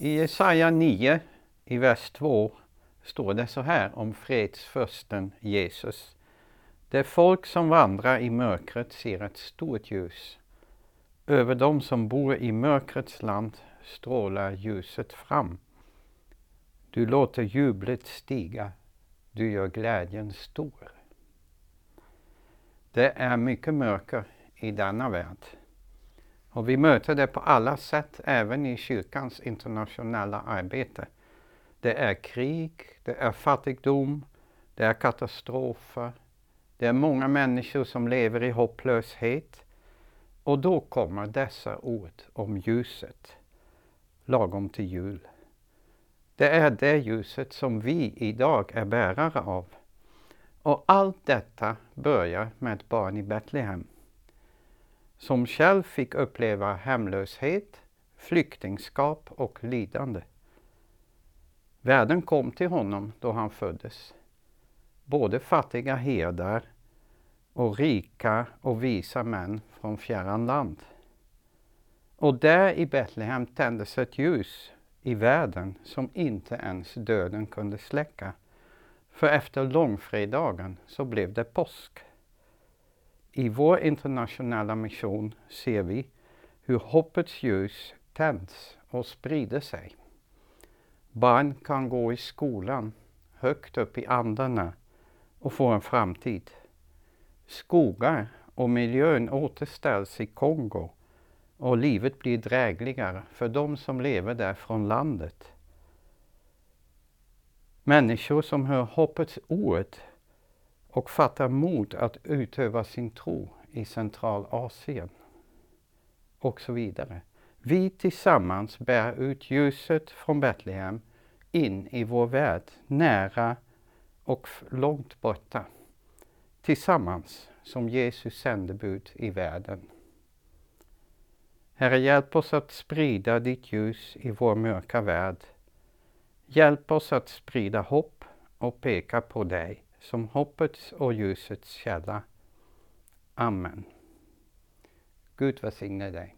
I Jesaja 9, i vers 2, står det så här om fredsförsten Jesus. Det folk som vandrar i mörkret ser ett stort ljus. Över dem som bor i mörkrets land strålar ljuset fram. Du låter jublet stiga, du gör glädjen stor. Det är mycket mörker i denna värld. Och vi möter det på alla sätt, även i kyrkans internationella arbete. Det är krig, det är fattigdom, det är katastrofer, det är många människor som lever i hopplöshet. Och då kommer dessa ord om ljuset, lagom till jul. Det är det ljuset som vi idag är bärare av. Och allt detta börjar med ett barn i Betlehem som själv fick uppleva hemlöshet, flyktingskap och lidande. Världen kom till honom då han föddes. Både fattiga herdar och rika och visa män från fjärran land. Och där i Betlehem tändes ett ljus i världen som inte ens döden kunde släcka. För efter långfredagen så blev det påsk. I vår internationella mission ser vi hur hoppets ljus tänds och sprider sig. Barn kan gå i skolan högt upp i andarna och få en framtid. Skogar och miljön återställs i Kongo och livet blir drägligare för de som lever där från landet. Människor som hör hoppets ord och fattar mod att utöva sin tro i Centralasien och så vidare. Vi tillsammans bär ut ljuset från Betlehem in i vår värld, nära och långt borta. Tillsammans som Jesus sändebud i världen. Herre, hjälp oss att sprida ditt ljus i vår mörka värld. Hjälp oss att sprida hopp och peka på dig som hoppets och ljusets källa. Amen. Gud välsigne dig.